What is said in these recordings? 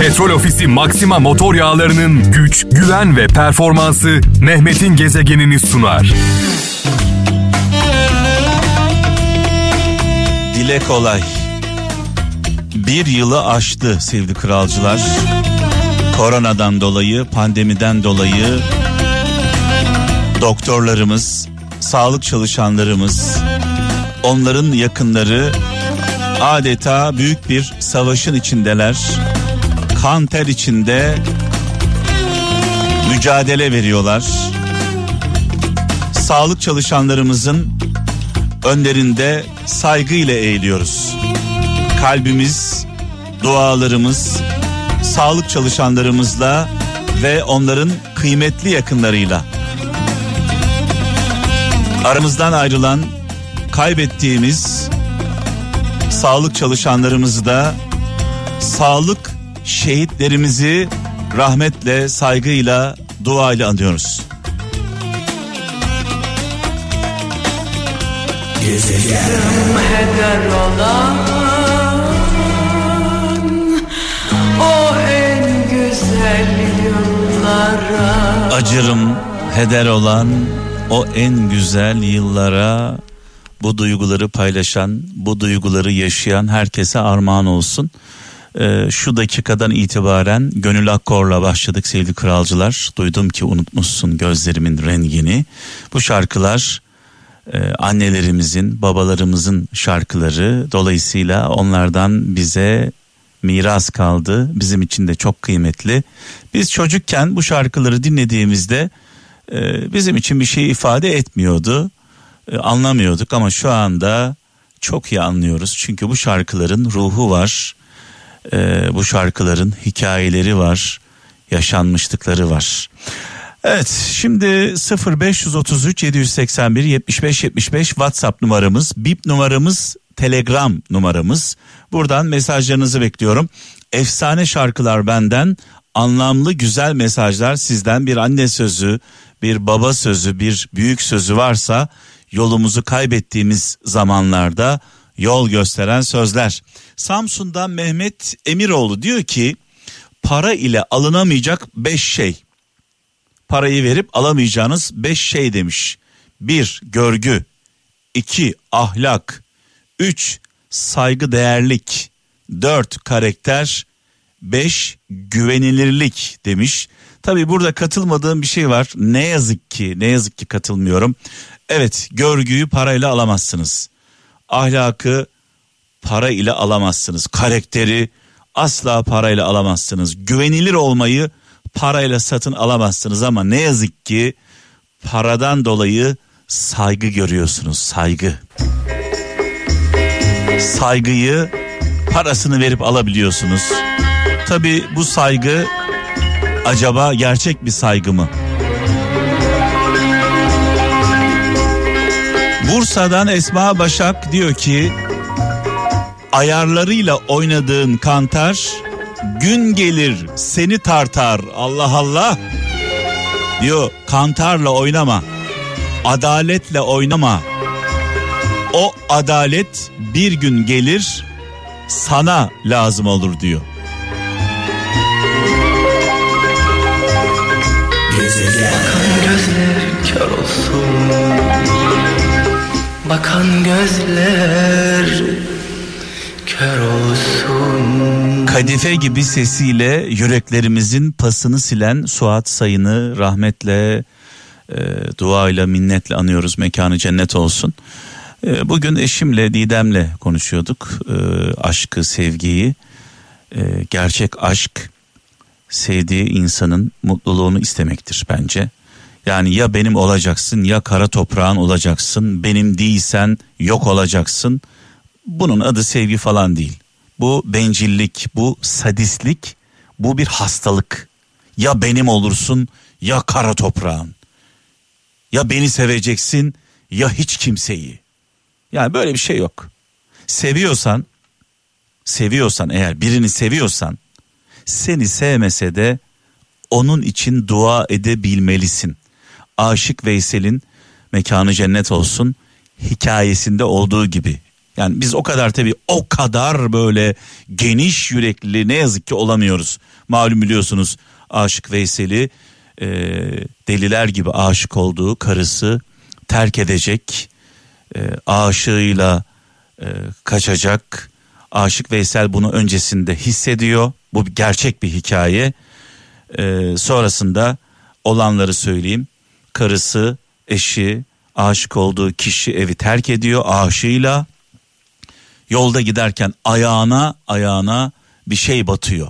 Petrol Ofisi Maxima motor yağlarının güç, güven ve performansı Mehmet'in gezegenini sunar. Dile kolay. Bir yılı aştı sevgili kralcılar. Koronadan dolayı, pandemiden dolayı doktorlarımız, sağlık çalışanlarımız, onların yakınları adeta büyük bir savaşın içindeler. Kan ter içinde mücadele veriyorlar. Sağlık çalışanlarımızın önlerinde saygıyla eğiliyoruz. Kalbimiz, dualarımız, sağlık çalışanlarımızla ve onların kıymetli yakınlarıyla. Aramızdan ayrılan, kaybettiğimiz sağlık çalışanlarımızı da sağlık şehitlerimizi rahmetle, saygıyla, duayla anıyoruz. heder olan o en güzel yıllara Acırım heder olan o en güzel yıllara bu duyguları paylaşan, bu duyguları yaşayan herkese armağan olsun. Ee, şu dakikadan itibaren Gönül Akkor'la başladık sevgili kralcılar. Duydum ki unutmuşsun gözlerimin rengini. Bu şarkılar e, annelerimizin, babalarımızın şarkıları. Dolayısıyla onlardan bize miras kaldı. Bizim için de çok kıymetli. Biz çocukken bu şarkıları dinlediğimizde e, bizim için bir şey ifade etmiyordu. E, anlamıyorduk ama şu anda çok iyi anlıyoruz. Çünkü bu şarkıların ruhu var. E, bu şarkıların hikayeleri var. Yaşanmışlıkları var. Evet şimdi 0533 781 75 75 WhatsApp numaramız, bip numaramız, Telegram numaramız. Buradan mesajlarınızı bekliyorum. Efsane şarkılar benden, anlamlı güzel mesajlar sizden bir anne sözü, bir baba sözü, bir büyük sözü varsa yolumuzu kaybettiğimiz zamanlarda yol gösteren sözler. Samsun'dan Mehmet Emiroğlu diyor ki para ile alınamayacak beş şey parayı verip alamayacağınız beş şey demiş. Bir görgü, iki ahlak, üç saygı değerlik, dört karakter, beş güvenilirlik demiş. Tabi burada katılmadığım bir şey var. Ne yazık ki, ne yazık ki katılmıyorum. Evet, görgüyü parayla alamazsınız. Ahlakı para ile alamazsınız. Karakteri asla parayla alamazsınız. Güvenilir olmayı parayla satın alamazsınız ama ne yazık ki paradan dolayı saygı görüyorsunuz. Saygı. Saygıyı parasını verip alabiliyorsunuz. Tabi bu saygı acaba gerçek bir saygı mı? Bursa'dan Esma Başak diyor ki ayarlarıyla oynadığın kantar gün gelir seni tartar Allah Allah diyor. Kantarla oynama adaletle oynama. O adalet bir gün gelir sana lazım olur diyor. gözler Bakan gözler kör olsun Kadife gibi sesiyle yüreklerimizin pasını silen Suat Sayın'ı rahmetle, e, duayla, minnetle anıyoruz. Mekanı cennet olsun. E, bugün eşimle, Didem'le konuşuyorduk. E, aşkı, sevgiyi. E, gerçek aşk sevdiği insanın mutluluğunu istemektir bence. Yani ya benim olacaksın ya kara toprağın olacaksın. Benim değilsen yok olacaksın. Bunun adı sevgi falan değil. Bu bencillik, bu sadistlik, bu bir hastalık. Ya benim olursun ya kara toprağın. Ya beni seveceksin ya hiç kimseyi. Yani böyle bir şey yok. Seviyorsan, seviyorsan eğer birini seviyorsan seni sevmese de onun için dua edebilmelisin. Aşık Veysel'in mekanı cennet olsun hikayesinde olduğu gibi Yani biz o kadar tabii o kadar böyle geniş yürekli ne yazık ki olamıyoruz. Malum biliyorsunuz Aşık Veysel'i e, deliler gibi aşık olduğu karısı terk edecek. E, aşığıyla e, kaçacak. Aşık Veysel bunu öncesinde hissediyor. Bu gerçek bir hikaye. E, sonrasında olanları söyleyeyim. Karısı, eşi, aşık olduğu kişi evi terk ediyor aşığıyla. Yolda giderken ayağına ayağına bir şey batıyor.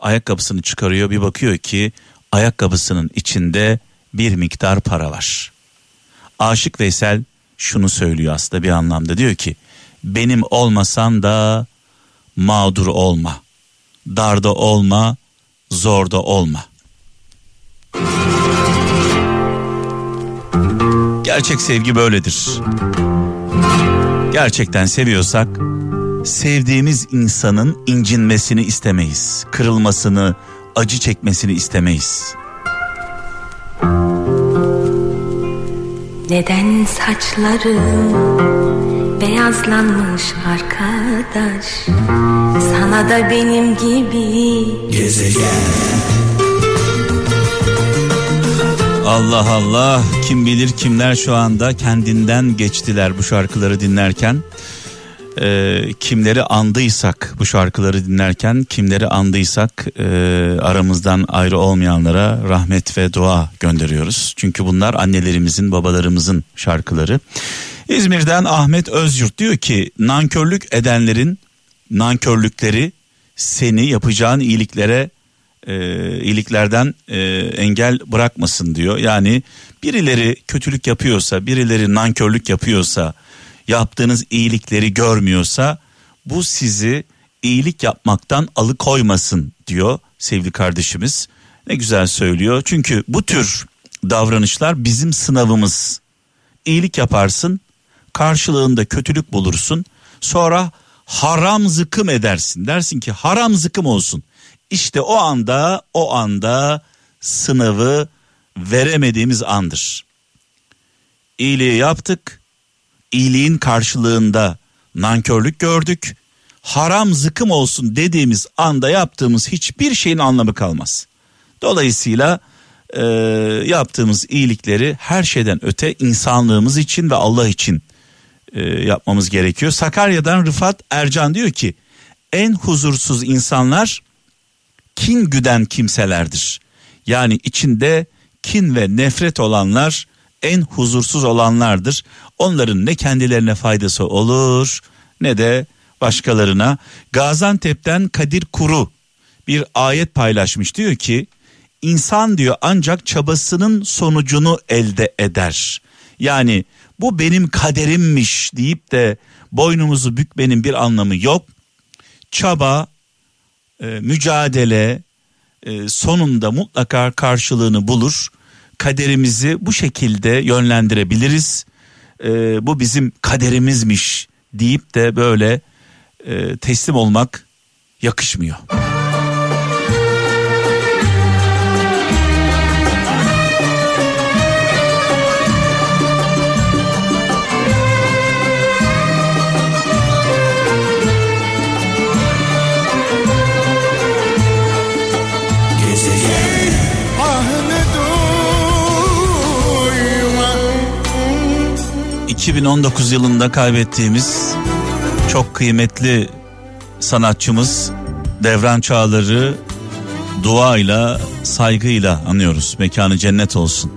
Ayakkabısını çıkarıyor bir bakıyor ki ayakkabısının içinde bir miktar para var. Aşık Veysel şunu söylüyor aslında bir anlamda diyor ki benim olmasan da mağdur olma. Darda olma, zorda olma. Gerçek sevgi böyledir. Gerçekten seviyorsak sevdiğimiz insanın incinmesini istemeyiz. Kırılmasını, acı çekmesini istemeyiz. Neden saçların beyazlanmış arkadaş Sana da benim gibi Allah Allah kim bilir kimler şu anda kendinden geçtiler bu şarkıları dinlerken. Ee, kimleri andıysak bu şarkıları dinlerken kimleri andıysak e, aramızdan ayrı olmayanlara rahmet ve dua gönderiyoruz. Çünkü bunlar annelerimizin babalarımızın şarkıları. İzmir'den Ahmet Özyurt diyor ki nankörlük edenlerin nankörlükleri seni yapacağın iyiliklere e, iyiliklerden e, engel bırakmasın diyor. Yani birileri kötülük yapıyorsa, birileri nankörlük yapıyorsa, yaptığınız iyilikleri görmüyorsa bu sizi iyilik yapmaktan alıkoymasın diyor sevgili kardeşimiz. Ne güzel söylüyor. Çünkü bu tür davranışlar bizim sınavımız. İyilik yaparsın, karşılığında kötülük bulursun. Sonra haram zıkım edersin. Dersin ki haram zıkım olsun. İşte o anda o anda sınavı veremediğimiz andır. İyiliği yaptık. iyiliğin karşılığında nankörlük gördük. Haram zıkım olsun dediğimiz anda yaptığımız hiçbir şeyin anlamı kalmaz. Dolayısıyla e, yaptığımız iyilikleri her şeyden öte insanlığımız için ve Allah için e, yapmamız gerekiyor. Sakarya'dan Rıfat Ercan diyor ki en huzursuz insanlar kin güden kimselerdir. Yani içinde kin ve nefret olanlar en huzursuz olanlardır. Onların ne kendilerine faydası olur ne de başkalarına. Gaziantep'ten Kadir Kuru bir ayet paylaşmış diyor ki insan diyor ancak çabasının sonucunu elde eder. Yani bu benim kaderimmiş deyip de boynumuzu bükmenin bir anlamı yok. Çaba, e, mücadele e, sonunda mutlaka karşılığını bulur. Kaderimizi bu şekilde yönlendirebiliriz. E, bu bizim kaderimizmiş deyip de böyle teslim olmak yakışmıyor. 2019 yılında kaybettiğimiz çok kıymetli sanatçımız Devran Çağlar'ı duayla, saygıyla anıyoruz. Mekanı cennet olsun.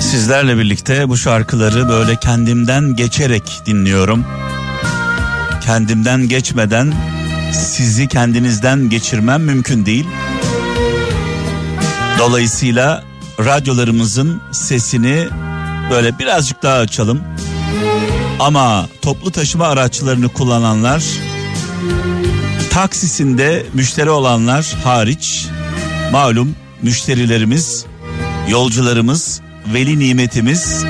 Sizlerle birlikte bu şarkıları böyle kendimden geçerek dinliyorum. Kendimden geçmeden sizi kendinizden geçirmem mümkün değil. Dolayısıyla radyolarımızın sesini böyle birazcık daha açalım. Ama toplu taşıma araçlarını kullananlar taksisinde müşteri olanlar hariç malum müşterilerimiz, yolcularımız, veli nimetimiz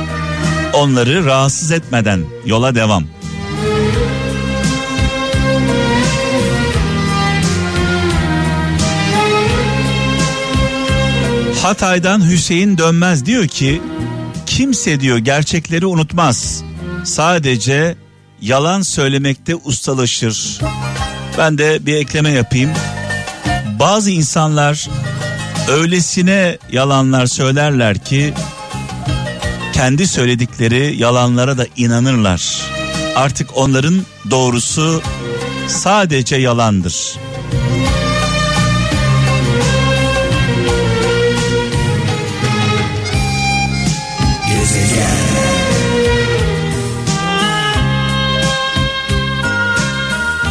onları rahatsız etmeden yola devam. Hatay'dan Hüseyin Dönmez diyor ki kimse diyor gerçekleri unutmaz. Sadece yalan söylemekte ustalaşır. Ben de bir ekleme yapayım. Bazı insanlar öylesine yalanlar söylerler ki kendi söyledikleri yalanlara da inanırlar. Artık onların doğrusu sadece yalandır.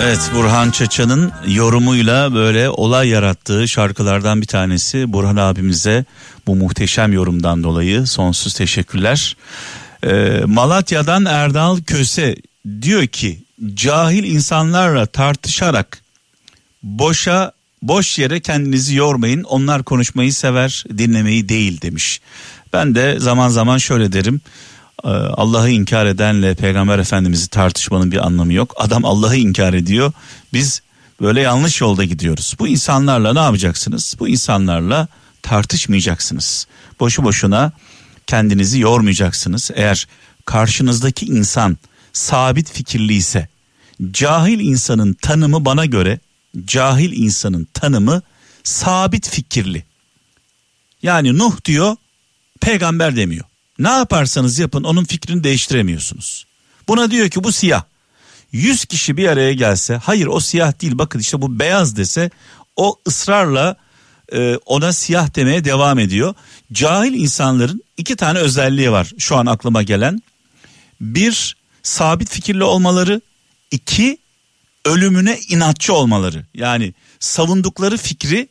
Evet Burhan Çaça'nın yorumuyla böyle olay yarattığı şarkılardan bir tanesi. Burhan abimize bu muhteşem yorumdan dolayı sonsuz teşekkürler. Ee, Malatya'dan Erdal Köse diyor ki cahil insanlarla tartışarak boşa boş yere kendinizi yormayın. Onlar konuşmayı sever, dinlemeyi değil demiş. Ben de zaman zaman şöyle derim. Ee, Allah'ı inkar edenle peygamber efendimizi tartışmanın bir anlamı yok. Adam Allah'ı inkar ediyor. Biz böyle yanlış yolda gidiyoruz. Bu insanlarla ne yapacaksınız? Bu insanlarla tartışmayacaksınız. Boşu boşuna kendinizi yormayacaksınız. Eğer karşınızdaki insan sabit fikirli ise cahil insanın tanımı bana göre cahil insanın tanımı sabit fikirli. Yani Nuh diyor peygamber demiyor. Ne yaparsanız yapın onun fikrini değiştiremiyorsunuz. Buna diyor ki bu siyah. 100 kişi bir araya gelse hayır o siyah değil bakın işte bu beyaz dese o ısrarla e, ona siyah demeye devam ediyor. Cahil insanların iki tane özelliği var şu an aklıma gelen. Bir sabit fikirli olmaları, iki ölümüne inatçı olmaları. Yani savundukları fikri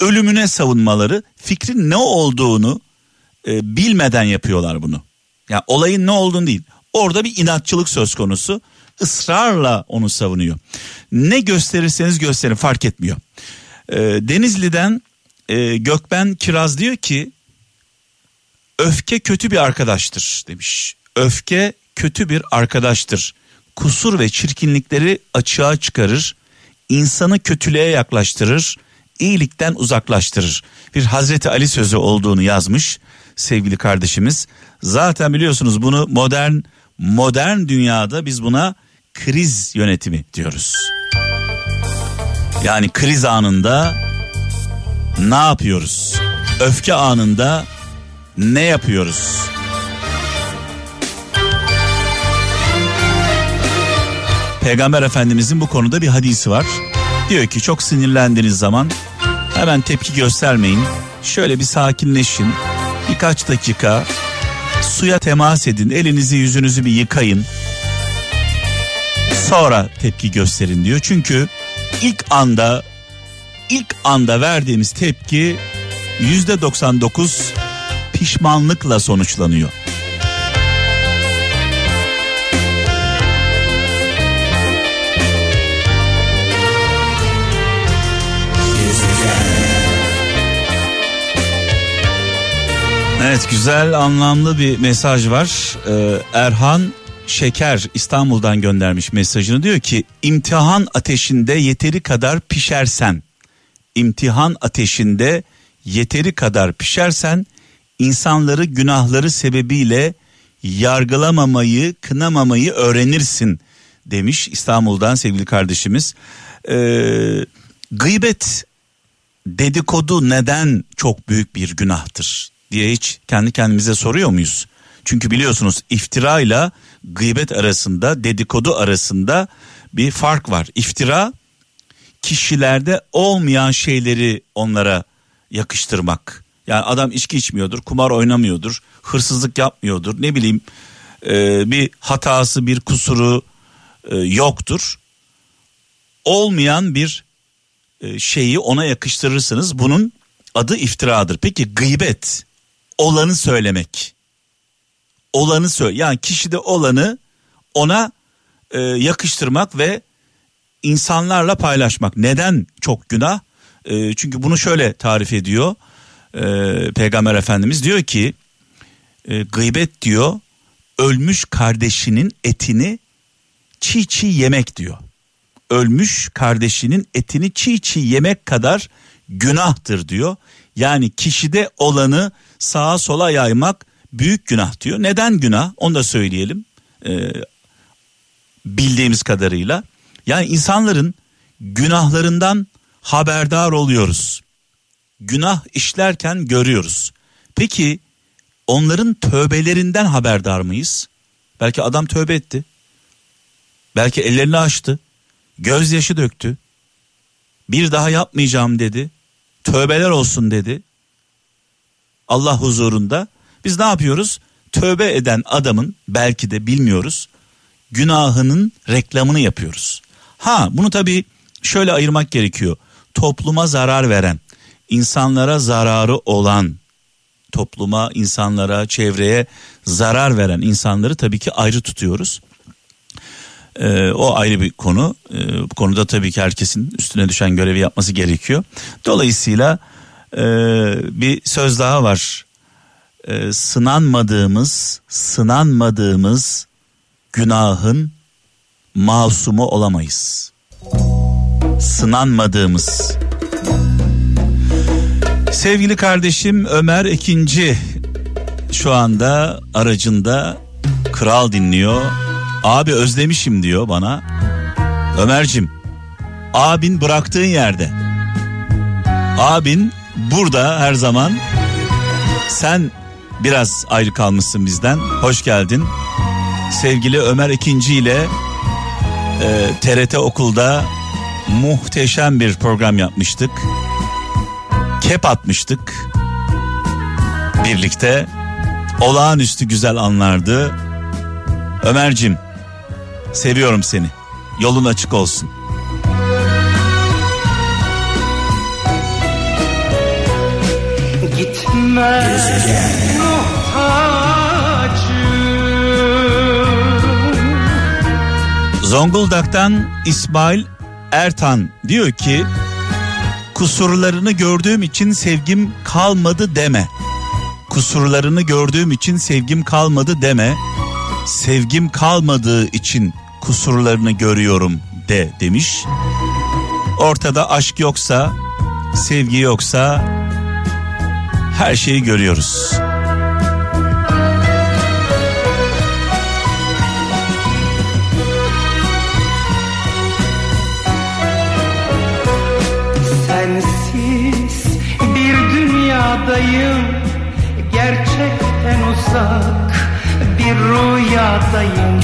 ölümüne savunmaları, fikrin ne olduğunu e, bilmeden yapıyorlar bunu. Yani olayın ne olduğunu değil. Orada bir inatçılık söz konusu. ısrarla onu savunuyor. Ne gösterirseniz gösterin fark etmiyor. E, Denizli'den e, Gökben Kiraz diyor ki öfke kötü bir arkadaştır demiş. Öfke kötü bir arkadaştır. Kusur ve çirkinlikleri açığa çıkarır. insanı kötülüğe yaklaştırır. iyilikten uzaklaştırır. Bir Hazreti Ali sözü olduğunu yazmış sevgili kardeşimiz. Zaten biliyorsunuz bunu modern modern dünyada biz buna kriz yönetimi diyoruz. Yani kriz anında ne yapıyoruz? Öfke anında ne yapıyoruz? Peygamber Efendimizin bu konuda bir hadisi var. Diyor ki çok sinirlendiğiniz zaman hemen tepki göstermeyin. Şöyle bir sakinleşin. Birkaç dakika suya temas edin. Elinizi yüzünüzü bir yıkayın. Sonra tepki gösterin diyor. Çünkü ilk anda ilk anda verdiğimiz tepki yüzde 99 pişmanlıkla sonuçlanıyor. Evet güzel anlamlı bir mesaj var. Ee, Erhan Şeker İstanbul'dan göndermiş mesajını diyor ki imtihan ateşinde yeteri kadar pişersen imtihan ateşinde yeteri kadar pişersen insanları günahları sebebiyle yargılamamayı kınamamayı öğrenirsin demiş İstanbul'dan sevgili kardeşimiz. Ee, gıybet dedikodu neden çok büyük bir günahtır diye hiç kendi kendimize soruyor muyuz? Çünkü biliyorsunuz iftira ile gıybet arasında dedikodu arasında bir fark var. İftira kişilerde olmayan şeyleri onlara yakıştırmak. Yani adam içki içmiyordur, kumar oynamıyordur, hırsızlık yapmıyordur, ne bileyim e, bir hatası, bir kusuru e, yoktur. Olmayan bir e, şeyi ona yakıştırırsınız. Bunun adı iftiradır. Peki gıybet olanı söylemek. Olanı söyle yani kişide olanı ona e, yakıştırmak ve insanlarla paylaşmak. Neden çok günah? E, çünkü bunu şöyle tarif ediyor e, Peygamber Efendimiz diyor ki e, gıybet diyor ölmüş kardeşinin etini çiğ çiğ yemek diyor. Ölmüş kardeşinin etini çiğ çiğ yemek kadar günahtır diyor. Yani kişide olanı sağa sola yaymak büyük günah diyor. Neden günah? Onu da söyleyelim. Ee, bildiğimiz kadarıyla. Yani insanların günahlarından haberdar oluyoruz. Günah işlerken görüyoruz. Peki onların tövbelerinden haberdar mıyız? Belki adam tövbe etti. Belki ellerini açtı. Gözyaşı döktü. Bir daha yapmayacağım dedi. Tövbeler olsun dedi. Allah huzurunda. Biz ne yapıyoruz? Tövbe eden adamın belki de bilmiyoruz. Günahının reklamını yapıyoruz. Ha bunu tabii şöyle ayırmak gerekiyor. Topluma zarar veren, insanlara zararı olan, topluma, insanlara, çevreye zarar veren insanları tabii ki ayrı tutuyoruz. Ee, o ayrı bir konu. Ee, bu konuda tabii ki herkesin üstüne düşen görevi yapması gerekiyor. Dolayısıyla e, bir söz daha var. E, sınanmadığımız, sınanmadığımız günahın masumu olamayız. Sınanmadığımız. Sevgili kardeşim Ömer ikinci şu anda aracında kral dinliyor. Abi özlemişim diyor bana. Ömer'cim abin bıraktığın yerde. Abin burada her zaman. Sen biraz ayrı kalmışsın bizden. Hoş geldin. Sevgili Ömer ikinci ile e, TRT okulda muhteşem bir program yapmıştık. Kep atmıştık. Birlikte olağanüstü güzel anlardı. Ömer'cim seviyorum seni. Yolun açık olsun. Zonguldak'tan İsmail Ertan diyor ki kusurlarını gördüğüm için sevgim kalmadı deme. Kusurlarını gördüğüm için sevgim kalmadı deme. Sevgim kalmadığı için kusurlarını görüyorum de demiş. Ortada aşk yoksa, sevgi yoksa her şeyi görüyoruz. Sensiz bir dünyadayım Gerçekten uzak bir rüyadayım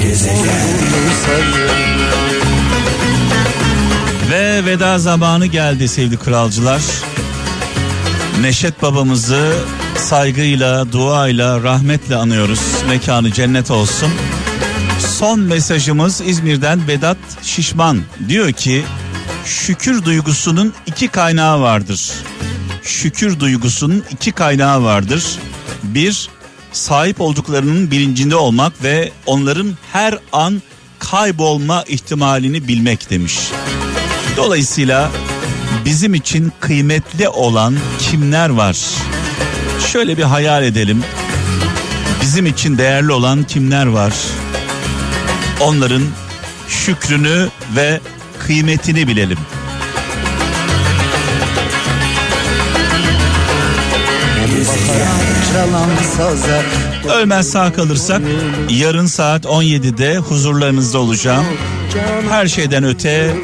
Ve veda zamanı geldi sevgili kralcılar. Neşet babamızı saygıyla, duayla, rahmetle anıyoruz. Mekanı cennet olsun. Son mesajımız İzmir'den Vedat Şişman diyor ki şükür duygusunun iki kaynağı vardır. Şükür duygusunun iki kaynağı vardır. Bir, sahip olduklarının bilincinde olmak ve onların her an kaybolma ihtimalini bilmek demiş. Dolayısıyla bizim için kıymetli olan kimler var? Şöyle bir hayal edelim. Bizim için değerli olan kimler var? Onların şükrünü ve kıymetini bilelim. Ölmez sağ kalırsak yarın saat 17'de huzurlarınızda olacağım. Her şeyden öte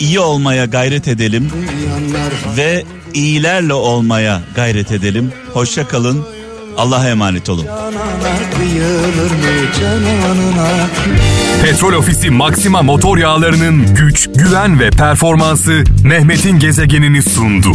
iyi olmaya gayret edelim ve iyilerle olmaya gayret edelim. Hoşça kalın. Allah'a emanet olun. Petrol Ofisi Maxima motor yağlarının güç, güven ve performansı Mehmet'in gezegenini sundu.